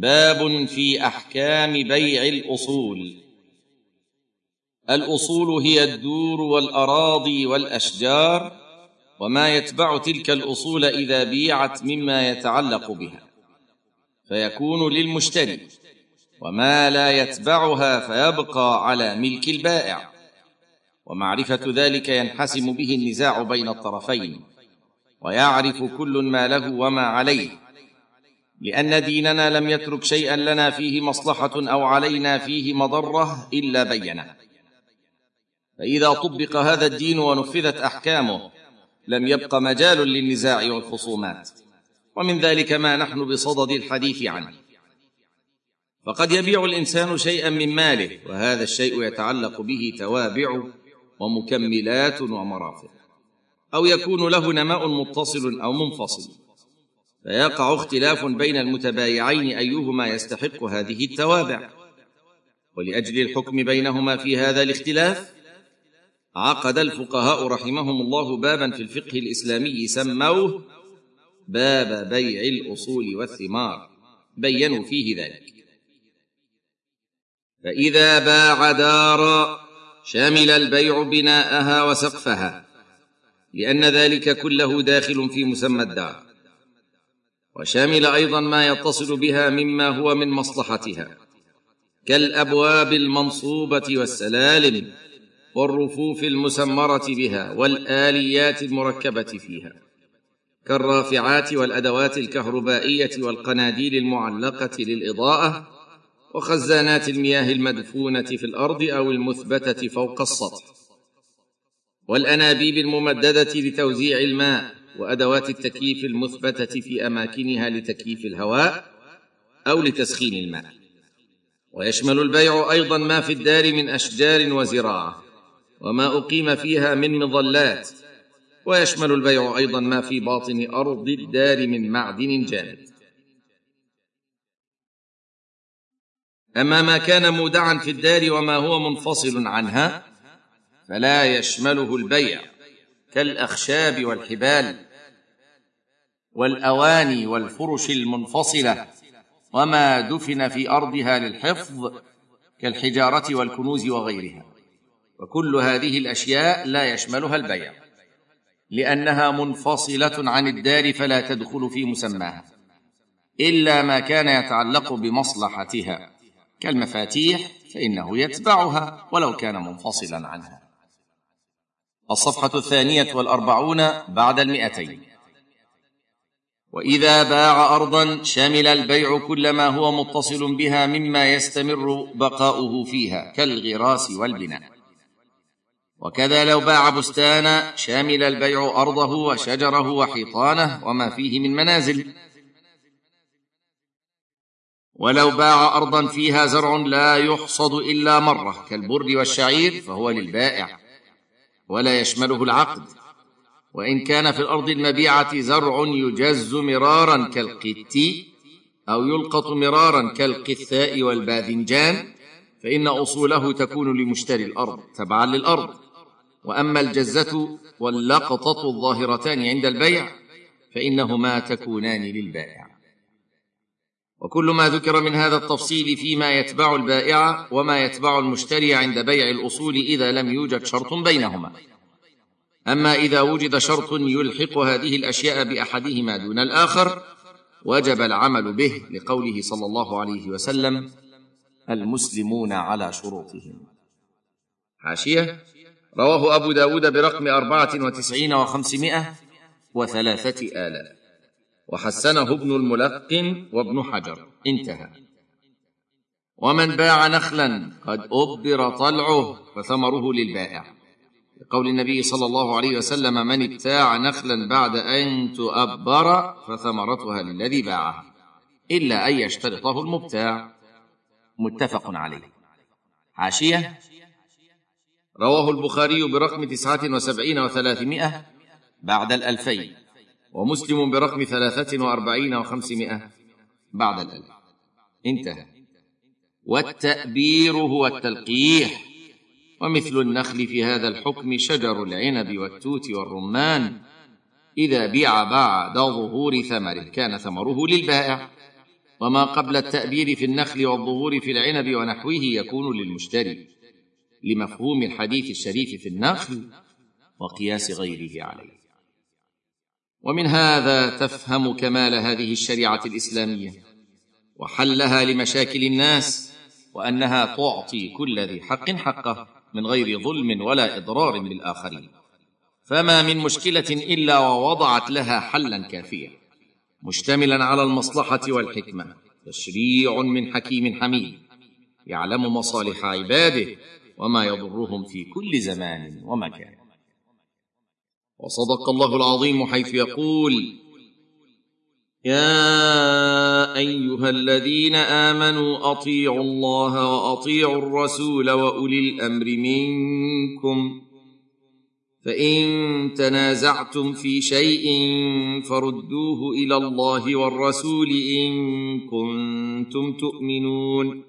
باب في أحكام بيع الأصول. الأصول هي الدور والأراضي والأشجار وما يتبع تلك الأصول إذا بيعت مما يتعلق بها. فيكون للمشتري وما لا يتبعها فيبقى على ملك البائع. ومعرفة ذلك ينحسم به النزاع بين الطرفين ويعرف كل ما له وما عليه. لأن ديننا لم يترك شيئا لنا فيه مصلحة أو علينا فيه مضرة إلا بينه. فإذا طبق هذا الدين ونفذت أحكامه لم يبق مجال للنزاع والخصومات. ومن ذلك ما نحن بصدد الحديث عنه. فقد يبيع الإنسان شيئا من ماله وهذا الشيء يتعلق به توابع ومكملات ومرافق. أو يكون له نماء متصل أو منفصل. فيقع اختلاف بين المتبايعين أيهما يستحق هذه التوابع. ولأجل الحكم بينهما في هذا الاختلاف عقد الفقهاء رحمهم الله بابا في الفقه الإسلامي سموه باب بيع الأصول والثمار. بينوا فيه ذلك. فإذا باع دارا شمل البيع بناءها وسقفها لأن ذلك كله داخل في مسمى الدار. وشمل أيضا ما يتصل بها مما هو من مصلحتها كالأبواب المنصوبة والسلالم والرفوف المسمرة بها والآليات المركبة فيها كالرافعات والأدوات الكهربائية والقناديل المعلقة للإضاءة وخزانات المياه المدفونة في الأرض أو المثبتة فوق السطح والأنابيب الممددة لتوزيع الماء وأدوات التكييف المثبتة في أماكنها لتكييف الهواء أو لتسخين الماء. ويشمل البيع أيضا ما في الدار من أشجار وزراعة وما أقيم فيها من مظلات. ويشمل البيع أيضا ما في باطن أرض الدار من معدن جامد أما ما كان مودعا في الدار وما هو منفصل عنها فلا يشمله البيع كالأخشاب والحبال. والأواني والفرش المنفصلة وما دفن في أرضها للحفظ كالحجارة والكنوز وغيرها. وكل هذه الأشياء لا يشملها البيع لأنها منفصلة عن الدار فلا تدخل في مسماها إلا ما كان يتعلق بمصلحتها. كالمفاتيح فإنه يتبعها ولو كان منفصلا عنها. الصفحة الثانية والأربعون بعد المئتين. وإذا باع ارضا شمل البيع كل ما هو متصل بها مما يستمر بقاؤه فيها كالغراس والبناء. وكذا لو باع بستانا شمل البيع أرضه وشجره وحيطانه وما فيه من منازل. ولو باع ارضا فيها زرع لا يحصد إلا مرة كالبر والشعير فهو للبائع ولا يشمله العقد. وإن كان في الأرض المبيعة زرع يجز مرارا كالقت أو يلقط مرارا كالقثاء والباذنجان فإن أصوله تكون لمشتري الأرض تبعا للأرض. وأما الجزة واللقطة الظاهرتان عند البيع فإنهما تكونان للبائع. وكل ما ذكر من هذا التفصيل فيما يتبع البائع وما يتبع المشتري عند بيع الأصول إذا لم يوجد شرط بينهما. أما إذا وجد شرط يلحق هذه الأشياء بأحدهما دون الآخر وجب العمل به لقوله صلى الله عليه وسلم المسلمون على شروطهم. حاشية؟ رواه أبو داود برقم أربعة وتسعين وخمسمائة وثلاثة آلاف. وحسنه ابن الملقن وابن حجر. انتهى. ومن باع نخلا قد أبر طلعه فثمره للبائع. لقول النبي صلى الله عليه وسلم من ابتاع نخلا بعد أن تؤبر فثمرتها للذي باعها إلا أن يشترطه المبتاع. متفق عليه. حاشية رواه البخاري برقم تسعة وسبعين وثلاثمائة بعد الألفين ومسلم برقم ثلاثة وأربعين وخمسمائة بعد الألف. انتهى. والتأبير هو التلقيح. ومثل النخل في هذا الحكم شجر العنب والتوت والرمان. إذا بيع بعد ظهور ثمره كان ثمره للبائع. وما قبل التأبير في النخل والظهور في العنب ونحوه يكون للمشتري. لمفهوم الحديث الشريف في النخل وقياس غيره عليه. ومن هذا تفهم كمال هذه الشريعة الإسلامية. وحلها لمشاكل الناس. وأنها تعطي كل ذي حق حقه. من غير ظلم ولا إضرار بالآخرين. فما من مشكلة إلا ووضعت لها حلا كافيا. مشتملا على المصلحة والحكمة. تشريع من حكيم حميد. يعلم مصالح عباده وما يضرهم في كل زمان ومكان. وصدق الله العظيم حيث يقول يا أيها الذين آمنوا أطيعوا الله وأطيعوا الرسول وأولي الأمر منكم. فإن تنازعتم في شيء فردوه إلى الله والرسول إن كنتم تؤمنون.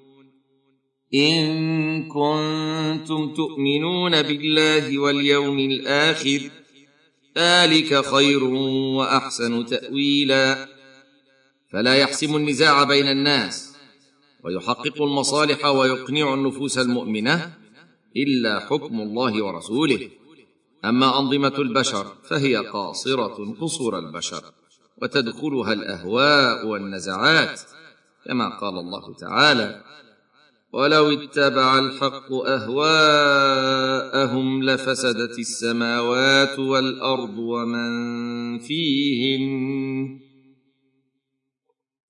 إن كنتم تؤمنون بالله واليوم الآخر ذلك خير وأحسن تاويلا. فلا يحسم النزاع بين الناس ويحقق المصالح ويقنع النفوس المؤمنة إلا حكم الله ورسوله. أما أنظمة البشر فهي قاصرة قصور البشر وتدخلها الأهواء والنزعات كما قال الله تعالى ولو اتبع الحق أهواءهم لفسدت السماوات والأرض ومن فيهن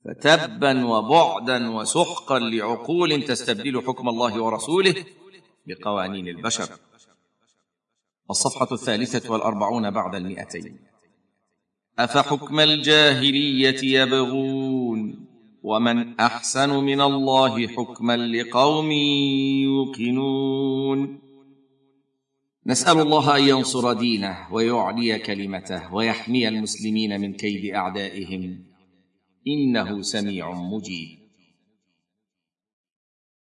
فتبا وبعدا وسحقا لعقول تستبدل حكم الله ورسوله بقوانين البشر. الصفحة الثالثة والأربعون بعد المئتين. أفحكم الجاهلية يبغون ومن أحسن من الله حكما لقوم يوقنون. نسأل الله أن ينصر دينه ويعلي كلمته ويحمي المسلمين من كيد أعدائهم. إنه سميع مجيب.